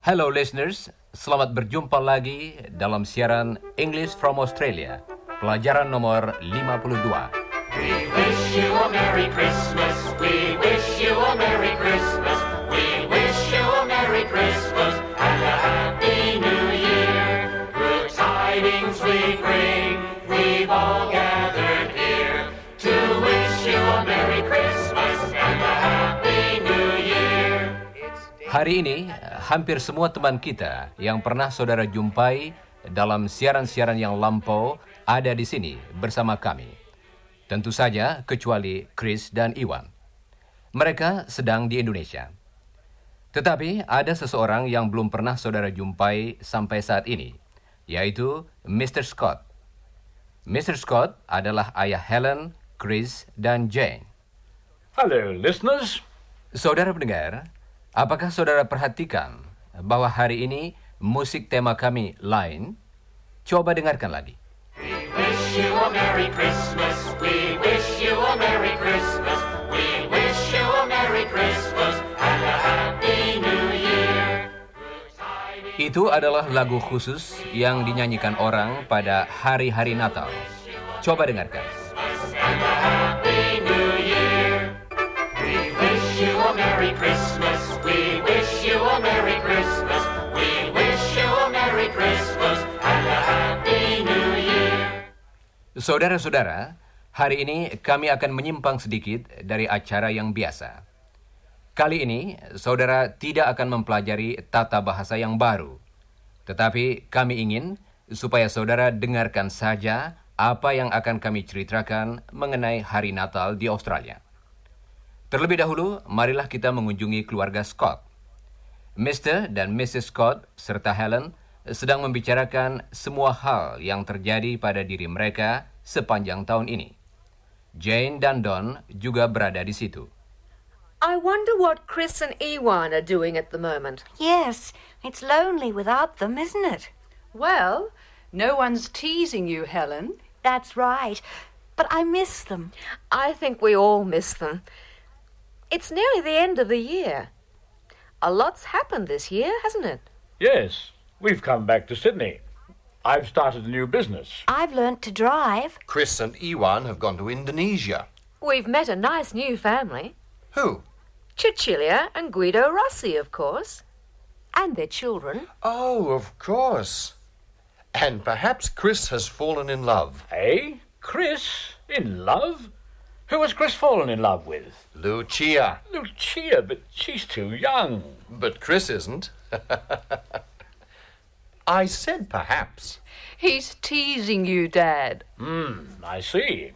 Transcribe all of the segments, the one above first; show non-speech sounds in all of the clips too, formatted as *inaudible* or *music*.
Hello listeners, selamat berjumpa lagi dalam siaran English from Australia, pelajaran nomor 52. We wish you a Merry Christmas. We wish you a Merry Christmas. We wish you a Merry Christmas and a Happy New Year. Good tidings we bring. We've all gathered Hari ini, hampir semua teman kita yang pernah saudara jumpai dalam siaran-siaran yang lampau ada di sini bersama kami. Tentu saja kecuali Chris dan Iwan. Mereka sedang di Indonesia. Tetapi ada seseorang yang belum pernah saudara jumpai sampai saat ini, yaitu Mr. Scott. Mr. Scott adalah ayah Helen, Chris, dan Jane. Hello, listeners. Saudara pendengar, apakah saudara perhatikan bahwa hari ini musik tema kami lain? Coba dengarkan lagi. We wish you a Merry Christmas. We wish you a Merry Christmas. We wish you a Merry Christmas and a Happy New Year. Itu adalah lagu khusus yang dinyanyikan orang pada hari-hari Natal. Coba dengarkan. Christmas. We wish you a Merry Christmas. We wish you a Merry Christmas and a Happy New Year. Saudara-saudara, hari ini kami akan menyimpang sedikit dari acara yang biasa. Kali ini, saudara tidak akan mempelajari tata bahasa yang baru. Tetapi kami ingin supaya saudara dengarkan saja apa yang akan kami ceritakan mengenai hari Natal di Australia. Terlebih dahulu, marilah kita mengunjungi keluarga Scott. Mr. dan Mrs. Scott serta Helen sedang membicarakan semua hal yang terjadi pada diri mereka sepanjang tahun ini. Jane dan Don juga berada di situ. I wonder what Chris and Ewan are doing at the moment. Yes, it's lonely without them, isn't it? Well, no one's teasing you, Helen. That's right. But I miss them. I think we all miss them. It's nearly the end of the year. A lot's happened this year, hasn't it? Yes, we've come back to Sydney. I've started a new business. I've learnt to drive. Chris and Iwan have gone to Indonesia. We've met a nice new family. Who? Cecilia and Guido Rossi, of course. And their children. Oh, of course. And perhaps Chris has fallen in love. Eh? Chris? In love? Who has Chris fallen in love with? Lucia. Lucia, but she's too young. But Chris isn't. *laughs* I said perhaps. He's teasing you, Dad. Hmm, I see.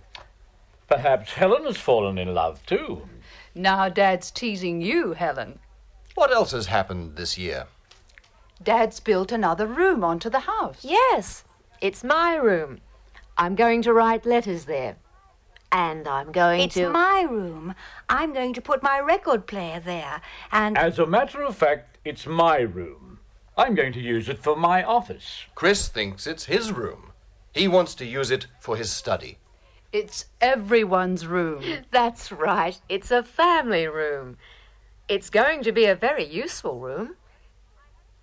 Perhaps Helen has fallen in love too. Now Dad's teasing you, Helen. What else has happened this year? Dad's built another room onto the house. Yes, it's my room. I'm going to write letters there. And I'm going It's to. my room. I'm going to put my record player there. And As a matter of fact, it's my room. I'm going to use it for my office. Chris thinks it's his room. He wants to use it for his study. It's everyone's room. *laughs* That's right, it's a family room. It's going to be a very useful room.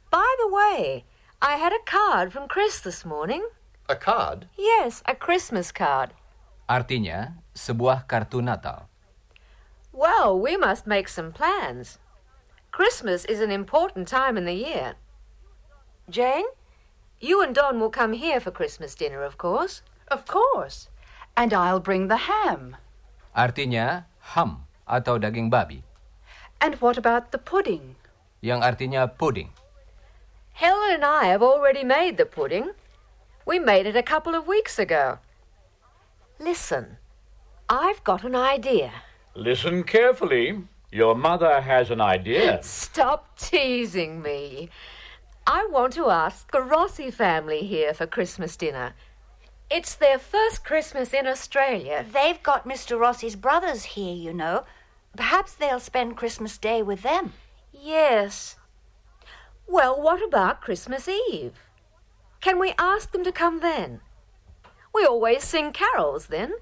By the way, I had a card from Chris this morning. A card? Yes, a Christmas card. Artinya, sebuah kartu Natal. Well, we must make some plans. Christmas is an important time in the year. Jane, you and Don will come here for Christmas dinner, of course. Of course. And I'll bring the ham. Artinya ham atau daging babi, And what about the pudding? yang artinya pudding. Helen and I have already made the pudding. We made it a couple of weeks ago. Listen, I've got an idea. Listen carefully. Your mother has an idea. Stop teasing me. I want to ask the Rossi family here for Christmas dinner. It's their first Christmas in Australia. they've got Mr. Rossi's brothers here, you know. Perhaps they'll spend Christmas Day with them. Yes. Well, what about Christmas Eve? Can we ask them to come then? We always sing carols then.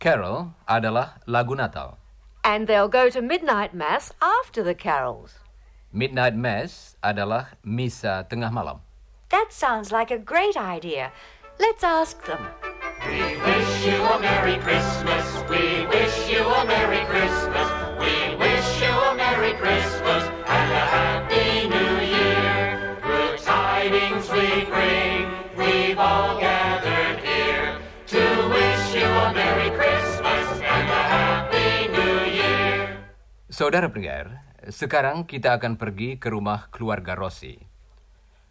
Carol adalah lagu Natal. And they'll go to midnight mass after the carols. Midnight Mass adalah misa tengah malam. That sounds like a great idea. Let's ask them. We wish you a Merry Christmas. We wish you a Merry Christmas. We Saudara pendengar, sekarang kita akan pergi ke rumah keluarga Rossi.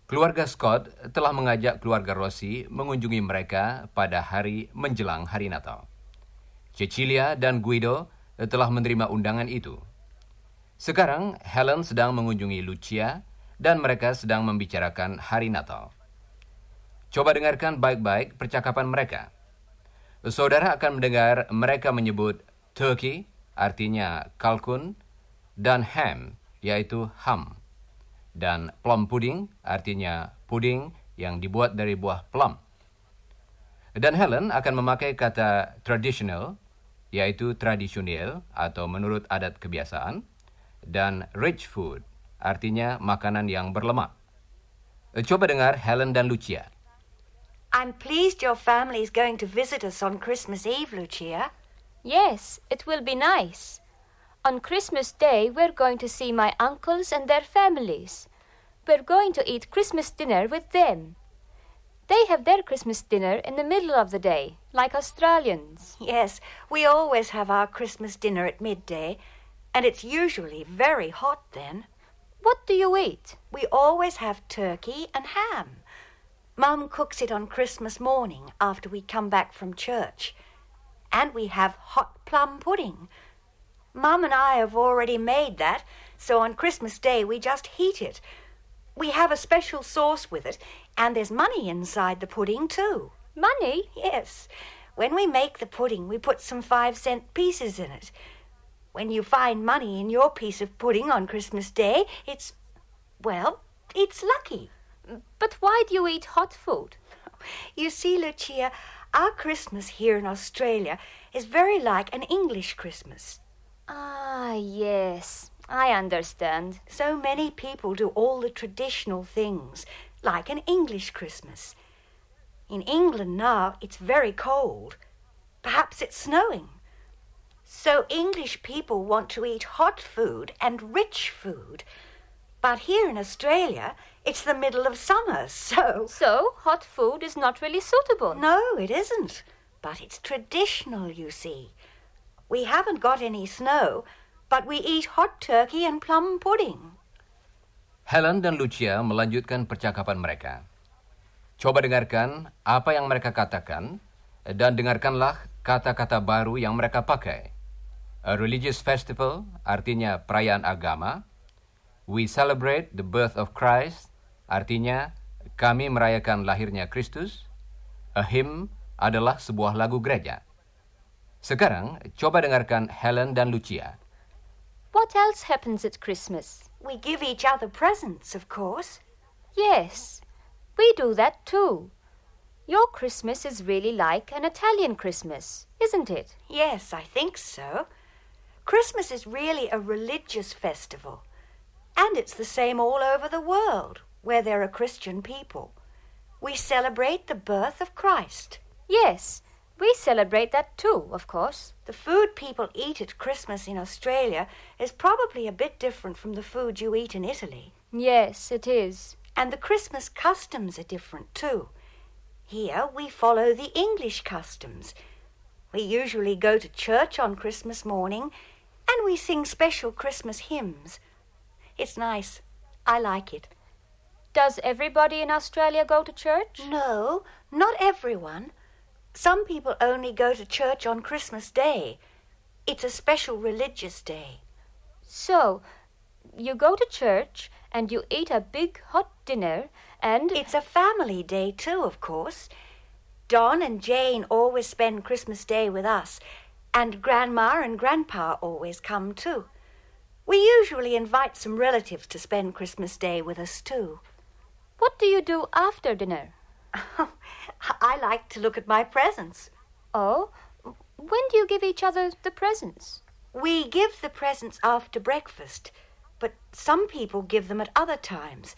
Keluarga Scott telah mengajak keluarga Rossi mengunjungi mereka pada hari menjelang hari Natal. Cecilia dan Guido telah menerima undangan itu. Sekarang Helen sedang mengunjungi Lucia dan mereka sedang membicarakan hari Natal. Coba dengarkan baik-baik percakapan mereka. Saudara akan mendengar mereka menyebut turkey, artinya kalkun, dan ham, yaitu ham. Dan plum pudding, artinya puding yang dibuat dari buah plum. Dan Helen akan memakai kata traditional, yaitu tradisional atau menurut adat kebiasaan, dan rich food, artinya makanan yang berlemak. Coba dengar Helen dan Lucia. I'm pleased your family is going to visit us on Christmas Eve, Lucia. Yes, it will be nice. On Christmas Day, we're going to see my uncles and their families. We're going to eat Christmas dinner with them. They have their Christmas dinner in the middle of the day, like Australians. Yes, we always have our Christmas dinner at midday, and it's usually very hot then. What do you eat? We always have turkey and ham. Mum cooks it on Christmas morning after we come back from church. And we have hot plum pudding. Mum and I have already made that, so on Christmas Day we just heat it. We have a special sauce with it, and there's money inside the pudding too. Money? Yes. When we make the pudding, we put some five cent pieces in it. When you find money in your piece of pudding on Christmas Day, it's, well, it's lucky. But why do you eat hot food? You see, Lucia, our Christmas here in Australia is very like an English Christmas. Ah, yes, I understand. So many people do all the traditional things, like an English Christmas. In England now, it's very cold. Perhaps it's snowing. So English people want to eat hot food and rich food. But here in Australia, it's the middle of summer, *laughs* so. So, hot food is not really suitable. No, it isn't. But it's traditional, you see. We haven't got any snow, but we eat hot turkey and plum pudding. Helen dan Lucia melanjutkan percakapan mereka. Coba dengarkan apa yang mereka katakan dan dengarkanlah kata-kata baru yang mereka pakai. A religious festival artinya perayaan agama. We celebrate the birth of Christ artinya kami merayakan lahirnya Kristus. A hymn adalah sebuah lagu gereja. Sekarang coba dengarkan Helen dan Lucia. What else happens at Christmas? We give each other presents, of course. Yes, we do that too. Your Christmas is really like an Italian Christmas, isn't it? Yes, I think so. Christmas is really a religious festival. And it's the same all over the world, where there are Christian people. We celebrate the birth of Christ. Yes, we celebrate that too, of course. The food people eat at Christmas in Australia is probably a bit different from the food you eat in Italy. Yes, it is. And the Christmas customs are different too. Here we follow the English customs. We usually go to church on Christmas morning and we sing special Christmas hymns. It's nice. I like it. Does everybody in Australia go to church? No, not everyone. Some people only go to church on Christmas Day. It's a special religious day. So, you go to church and you eat a big hot dinner and. It's a family day too, of course. Don and Jane always spend Christmas Day with us, and Grandma and Grandpa always come too. We usually invite some relatives to spend Christmas Day with us too. What do you do after dinner? *laughs* I like to look at my presents. Oh, when do you give each other the presents? We give the presents after breakfast. but some people give them at other times,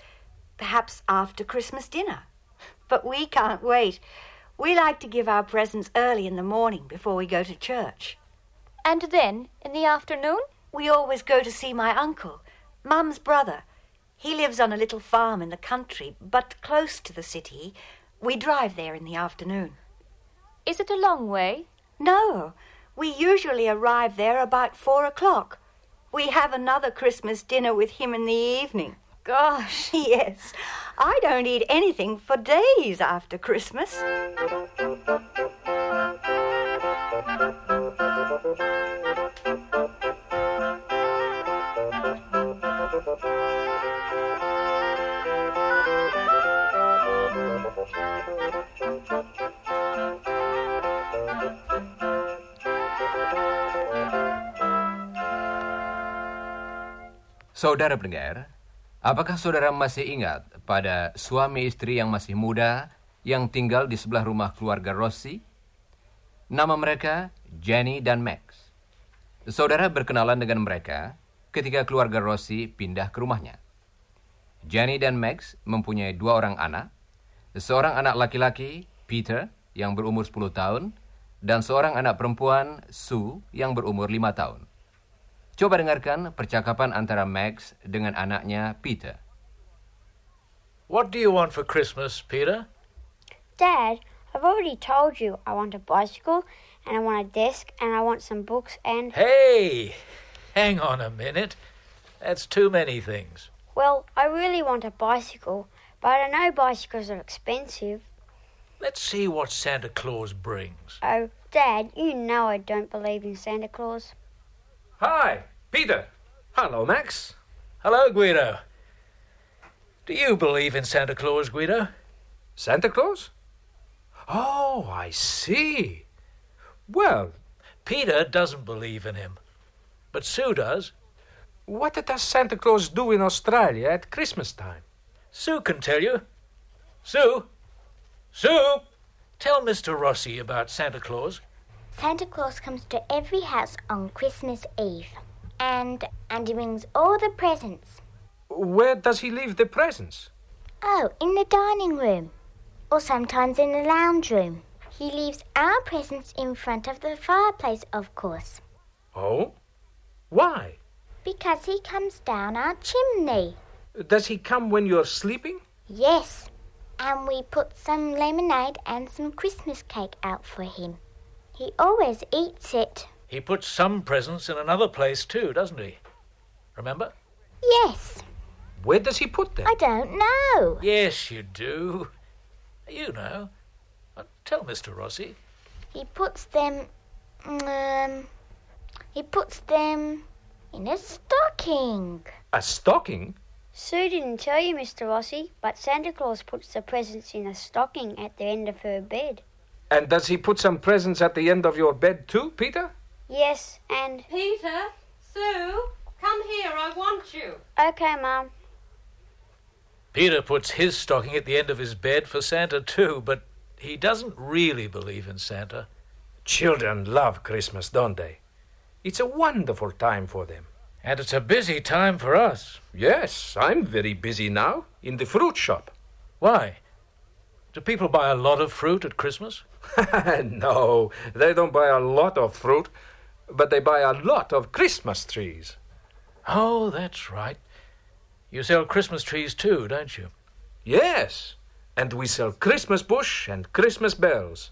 perhaps after Christmas dinner. *laughs* But we can't wait. We like to give our presents early in the morning before we go to church. And then, in the afternoon? We always go to see my uncle, Mum's brother. He lives on a little farm in the country, but close to the city. We drive there in the afternoon. Is it a long way? No, we usually arrive there about four o'clock. We have another Christmas dinner with him in the evening. Gosh, *laughs* yes. I don't eat anything for days after Christmas. Saudara pendengar, apakah saudara masih ingat pada suami istri yang masih muda yang tinggal di sebelah rumah keluarga Rossi? Nama mereka Jenny dan Max. Saudara berkenalan dengan mereka ketika keluarga Rossi pindah ke rumahnya. Jenny dan Max mempunyai dua orang anak, seorang anak laki-laki, Peter, yang berumur 10 tahun, dan seorang anak perempuan, Sue, yang berumur 5 tahun. Coba dengarkan percakapan antara Max dengan anaknya Peter. What do you want for Christmas, Peter? Dad, I've already told you I want a bicycle and I want a desk and I want some books and. Hey, hang on a minute. That's too many things. Well, I really want a bicycle, but I know bicycles are expensive. Let's see what Santa Claus brings. Oh, Dad, you know I don't believe in Santa Claus. Hi, Peter. Hello, Max. Hello, Guido. Do you believe in Santa Claus, Guido? Santa Claus? Oh, I see. Well, Peter doesn't believe in him, but Sue does. what does Santa Claus do in Australia at Christmas time? Sue can tell you. Sue? Sue? Tell Mr. Rossi about Santa Claus. Santa Claus comes to every house on Christmas Eve. And and he brings all the presents. Where does he leave the presents? Oh, in the dining room. Or sometimes in the lounge room. He leaves our presents in front of the fireplace, of course. Oh? Why? Because he comes down our chimney. Does he come when you're sleeping? Yes. And we put some lemonade and some Christmas cake out for him. He always eats it. He puts some presents in another place too, doesn't he? Remember? Yes. Where does he put them? I don't know. Yes, you do. You know. Uh, tell Mr. Rossi. He puts them. Um. He puts them in a stocking. A stocking? Sue didn't tell you, Mr. Rossi, but Santa Claus puts the presents in a stocking at the end of her bed. And does he put some presents at the end of your bed too, Peter? Yes, and. Peter, Sue, come here, I want you. Okay, Mum. Peter puts his stocking at the end of his bed for Santa too, but he doesn't really believe in Santa. Children love Christmas, don't they? It's a wonderful time for them. And it's a busy time for us. Yes, I'm very busy now in the fruit shop. Why? Do people buy a lot of fruit at Christmas? *laughs* *laughs* no, they don't buy a lot of fruit, but they buy a lot of Christmas trees. Oh, that's right. You sell Christmas trees too, don't you? Yes, and we sell Christmas bush and Christmas bells.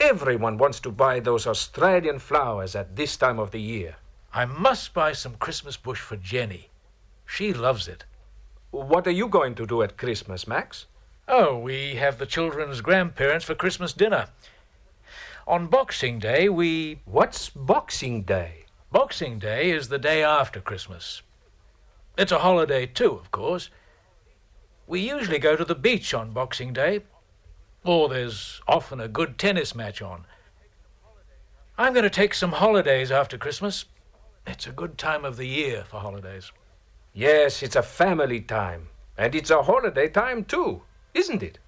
Everyone wants to buy those Australian flowers at this time of the year. I must buy some Christmas bush for Jenny. She loves it. What are you going to do at Christmas, Max? Oh, we have the children's grandparents for Christmas dinner. On Boxing Day, we. What's Boxing Day? Boxing Day is the day after Christmas. It's a holiday, too, of course. We usually go to the beach on Boxing Day, or there's often a good tennis match on. I'm going to take some holidays after Christmas. It's a good time of the year for holidays. Yes, it's a family time. And it's a holiday time, too, isn't it?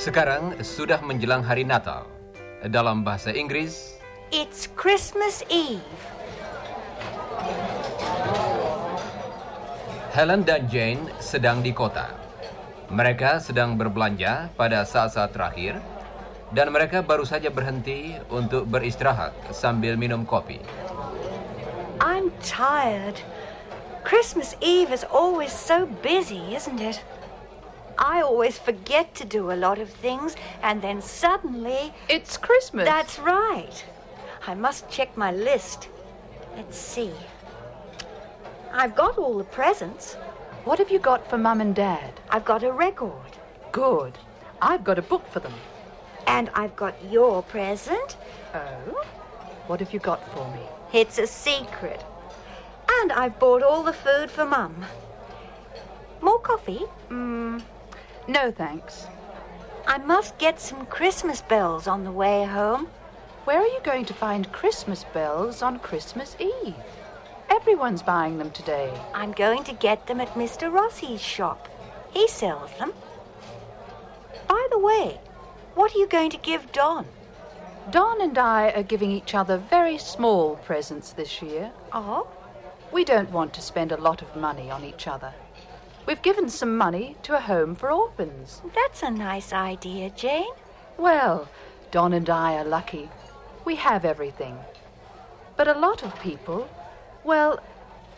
Sekarang sudah menjelang hari Natal. Dalam bahasa Inggris, It's Christmas Eve. Helen dan Jane sedang di kota. Mereka sedang berbelanja pada saat-saat terakhir dan mereka baru saja berhenti untuk beristirahat sambil minum kopi. I'm tired. Christmas Eve is always so busy, isn't it? I always forget to do a lot of things, and then suddenly. It's Christmas. That's right. I must check my list. Let's see. I've got all the presents. What have you got for Mum and Dad? I've got a record. Good. I've got a book for them. And I've got your present. Oh? What have you got for me? It's a secret. And I've bought all the food for Mum. More coffee? Mm, no, thanks. I must get some Christmas bells on the way home. Where are you going to find Christmas bells on Christmas Eve? Everyone's buying them today. I'm going to get them at Mr. Rossi's shop. He sells them. By the way, what are you going to give Don? Don and I are giving each other very small presents this year. Oh? We don't want to spend a lot of money on each other. We've given some money to a home for orphans. That's a nice idea, Jane. Well, Don and I are lucky. We have everything. But a lot of people, well,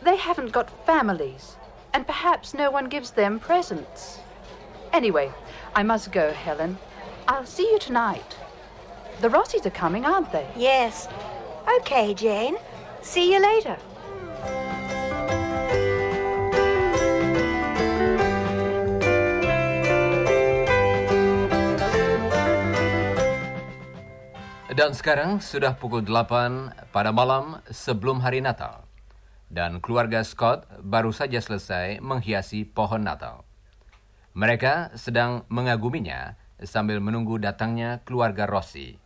they haven't got families, and perhaps no one gives them presents. Anyway, I must go, Helen. I'll see you tonight. The Rossies are coming, aren't they? Yes. Okay, Jane. See you later. Dan sekarang sudah pukul 8 pada malam sebelum hari Natal. Dan keluarga Scott baru saja selesai menghiasi pohon Natal. Mereka sedang mengaguminya sambil menunggu datangnya keluarga Rossi.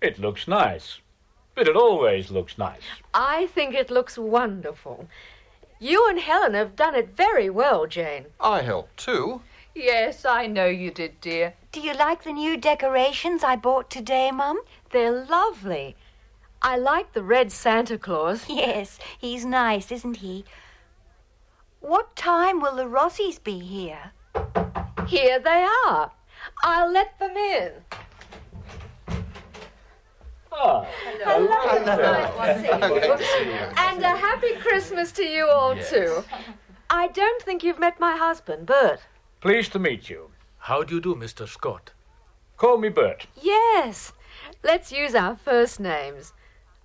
It looks nice. But it always looks nice. I think it looks wonderful. You and Helen have done it very well, Jane. I helped too. Yes, I know you did, dear. Do you like the new decorations I bought today, Mum? They're lovely. I like the red Santa Claus. *laughs* Yes, he's nice, isn't he? What time will the Rossis be here? Here they are. I'll let them in. Ah, And a happy Christmas to you all, too. I don't think you've met my husband, Bert. pleased to meet you. How do you do, Mr. Scott? Call me Bert. Yes. Let's use our first names.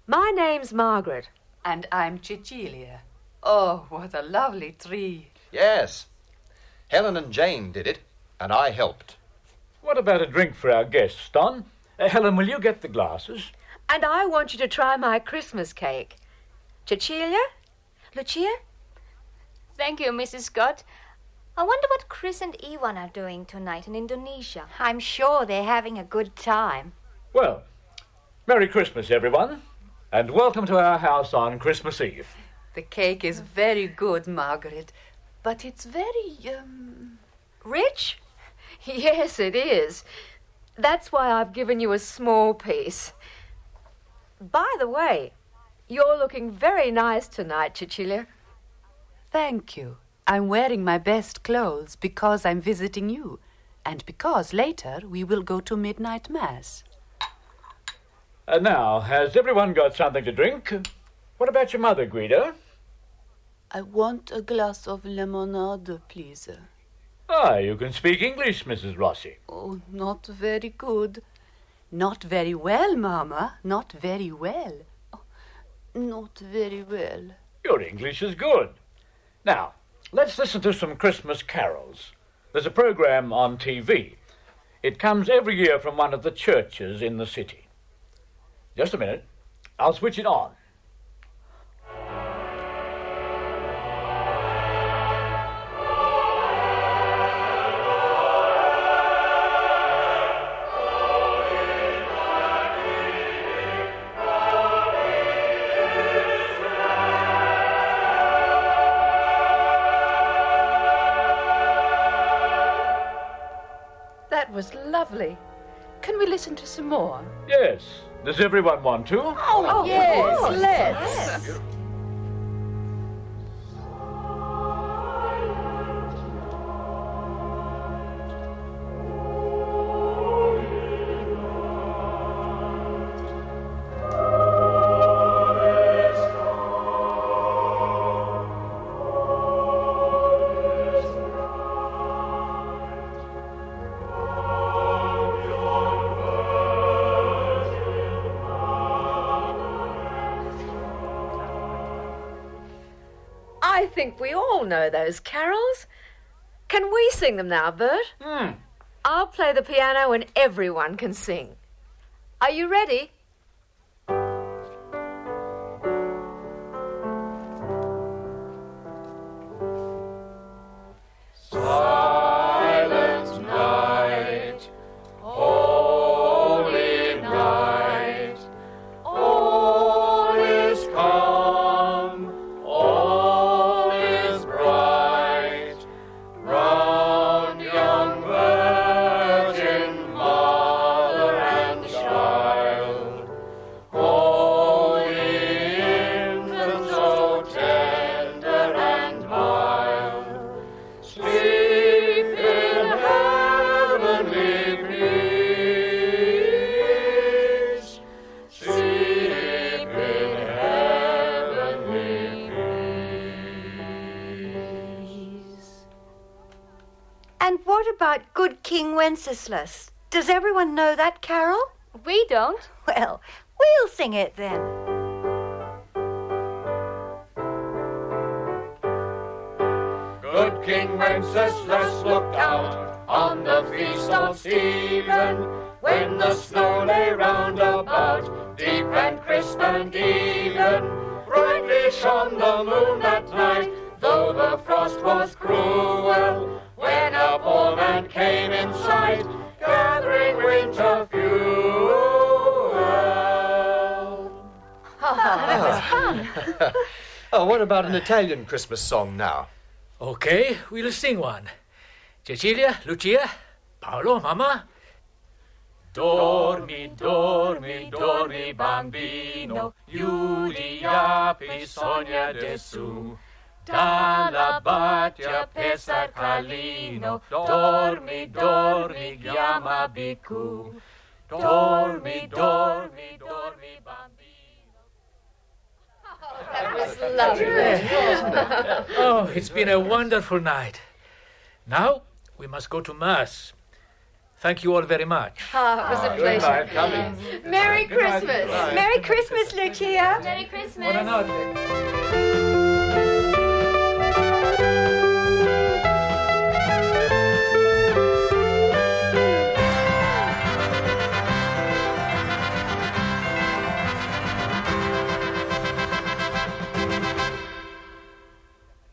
My name's Margaret. And I'm Cecilia. Oh, what a lovely tree. Yes. Helen and Jane did it, and I helped. What about a drink for our guests, Don? Uh, Helen, will you get the glasses? And I want you to try my Christmas cake. Cecilia? Lucia? Thank you, Mrs. Scott. I wonder what Chris and Iwan are doing tonight in Indonesia. I'm sure they're having a good time. Well, Merry Christmas, everyone, and welcome to our house on Christmas Eve. The cake is very good, Margaret, but it's very, um. Rich? *laughs* Yes, it is. That's why I've given you a small piece. By the way, you're looking very nice tonight, Cecilia. Thank you. I'm wearing my best clothes because I'm visiting you, and because later we will go to midnight mass. And now, has everyone got something to drink? What about your mother, Guido? I want a glass of lemonade, please. Ah, you can speak English, Mrs. Rossi. Oh, not very good. Not very well, Mamma. Not very well. Oh, not very well. Your English is good. Now, let's listen to some Christmas carols. There's a program on TV. It comes every year from one of the churches in the city. Just a minute. I'll switch it on. Lovely. lovely. Can we listen to some more? Yes. Does everyone want to? Oh, oh yes, course. let's. Know those carols. Can we sing them now, Bert? Hmm. I'll play the piano and everyone can sing. Are you ready? About Good King Wenceslas? Does everyone know that carol? We don't. Well, we'll sing it then. Good King Wenceslas looked out on the feast of Stephen when the snow lay round about, deep and crisp and even. Brightly shone the moon that night, though the frost was cruel. Gathering winter fuel. that was fun. *laughs* oh, what about an Italian Christmas song now? Okay, we'll sing one. Cecilia, Lucia, Paolo, Mama. Dormi, dormi, dormi bambino, Giulia sogna desù. Dalla bacia pesa calino, dormi, dormi, chiama bicu. Dormi, dormi, dormi bambino. That was lovely. *laughs* Oh, it's been a wonderful night. Now we must go to Mass. Thank you all very much. Oh, it was a pleasure. Merry Christmas. Merry Christmas, Lucia. Merry Christmas.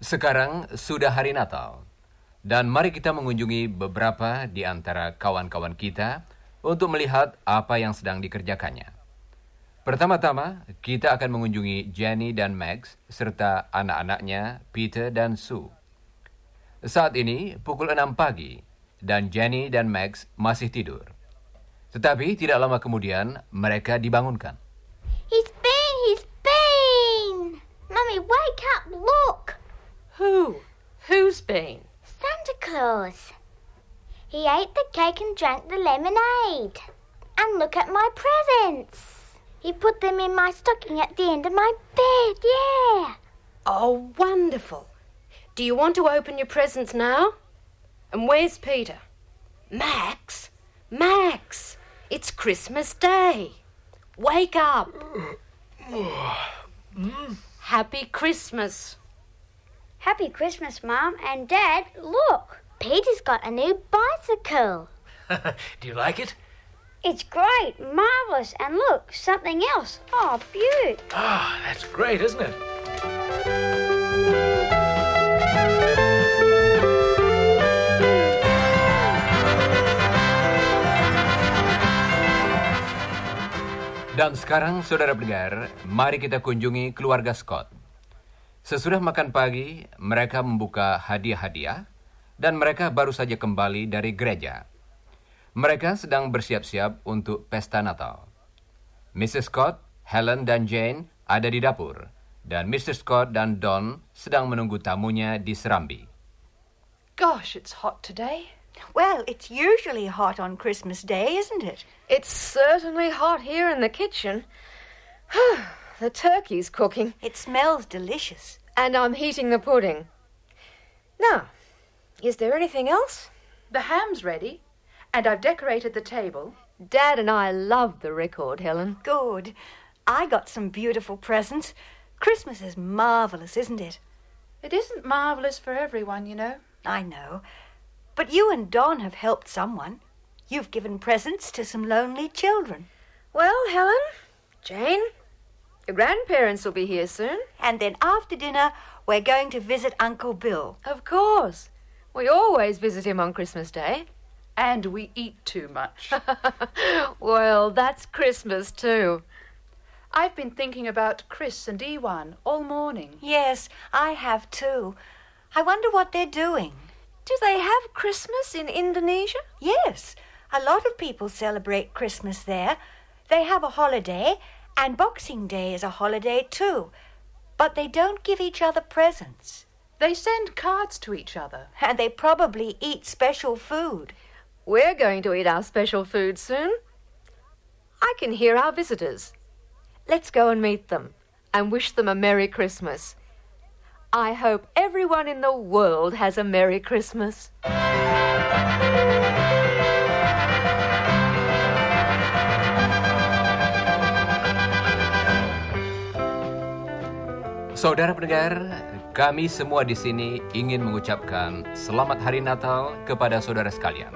Sekarang sudah hari Natal. Dan mari kita mengunjungi beberapa di antara kawan-kawan kita untuk melihat apa yang sedang dikerjakannya. Pertama-tama, kita akan mengunjungi Jenny dan Max serta anak-anaknya Peter dan Sue. Saat ini pukul 6 pagi dan Jenny dan Max masih tidur. Tetapi tidak lama kemudian mereka dibangunkan. He's been, he's been. Mummy, wake up, look. Who? Who's been? Santa Claus. He ate the cake and drank the lemonade. And look at my presents. He put them in my stocking at the end of my bed, yeah. Oh, wonderful. Do you want to open your presents now? And where's Peter? Max? Max! It's Christmas Day. Wake up. *sighs* Happy Christmas. Happy Christmas, Mum and Dad. Look, Peter's got a new bicycle. *laughs* Do you like it? It's great, marvellous, and look, something else. Oh, beaut. Ah, that's great, isn't it? Dan sekarang, saudara pendengar, mari kita kunjungi keluarga Scott. Sesudah makan pagi, mereka membuka hadiah-hadiah, dan mereka baru saja kembali dari gereja. Mereka sedang bersiap-siap untuk pesta Natal. Mrs. Scott, Helen, dan Jane ada di dapur, dan Mr. Scott dan Don sedang menunggu tamunya di serambi. Gosh, it's hot today. Well, it's usually hot on Christmas Day, isn't it? It's certainly hot here in the kitchen. *sighs* *sighs* the turkey's cooking. It smells delicious. And I'm heating the pudding. Now, is there anything else? The ham's ready, and I've decorated the table. Dad and I love the record, Helen. Good. I got some beautiful presents. Christmas is marvelous, isn't it? It isn't marvelous for everyone, you know. I know. But you and Don have helped someone. You've given presents to some lonely children. Well, Helen, Jane, your grandparents will be here soon. And then after dinner, we're going to visit Uncle Bill. Of course. We always visit him on Christmas Day. And we eat too much. *laughs* well, that's Christmas too. I've been thinking about Chris and Iwan all morning. Yes, I have too. I wonder what they're doing. Do they have Christmas in Indonesia? Yes, a lot of people celebrate Christmas there. They have a holiday, and Boxing Day is a holiday too. But they don't give each other presents. They send cards to each other. And they probably eat special food. We're going to eat our special food soon. I can hear our visitors. Let's go and meet them and wish them a Merry Christmas. I hope everyone in the world has a Merry Christmas. Saudara pendengar, kami semua di sini ingin mengucapkan Selamat Hari Natal kepada saudara sekalian.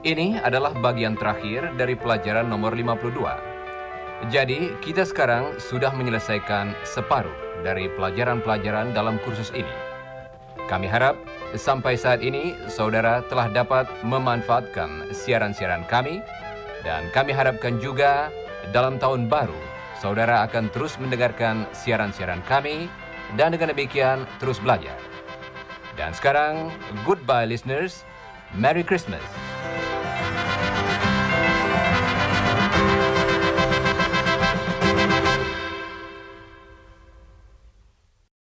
Ini adalah bagian terakhir dari pelajaran nomor 52. Jadi, kita sekarang sudah menyelesaikan separuh dari pelajaran-pelajaran dalam kursus ini. Kami harap sampai saat ini saudara telah dapat memanfaatkan siaran-siaran kami dan kami harapkan juga dalam tahun baru saudara akan terus mendengarkan siaran-siaran kami dan dengan demikian terus belajar. Dan sekarang, goodbye listeners. Merry Christmas.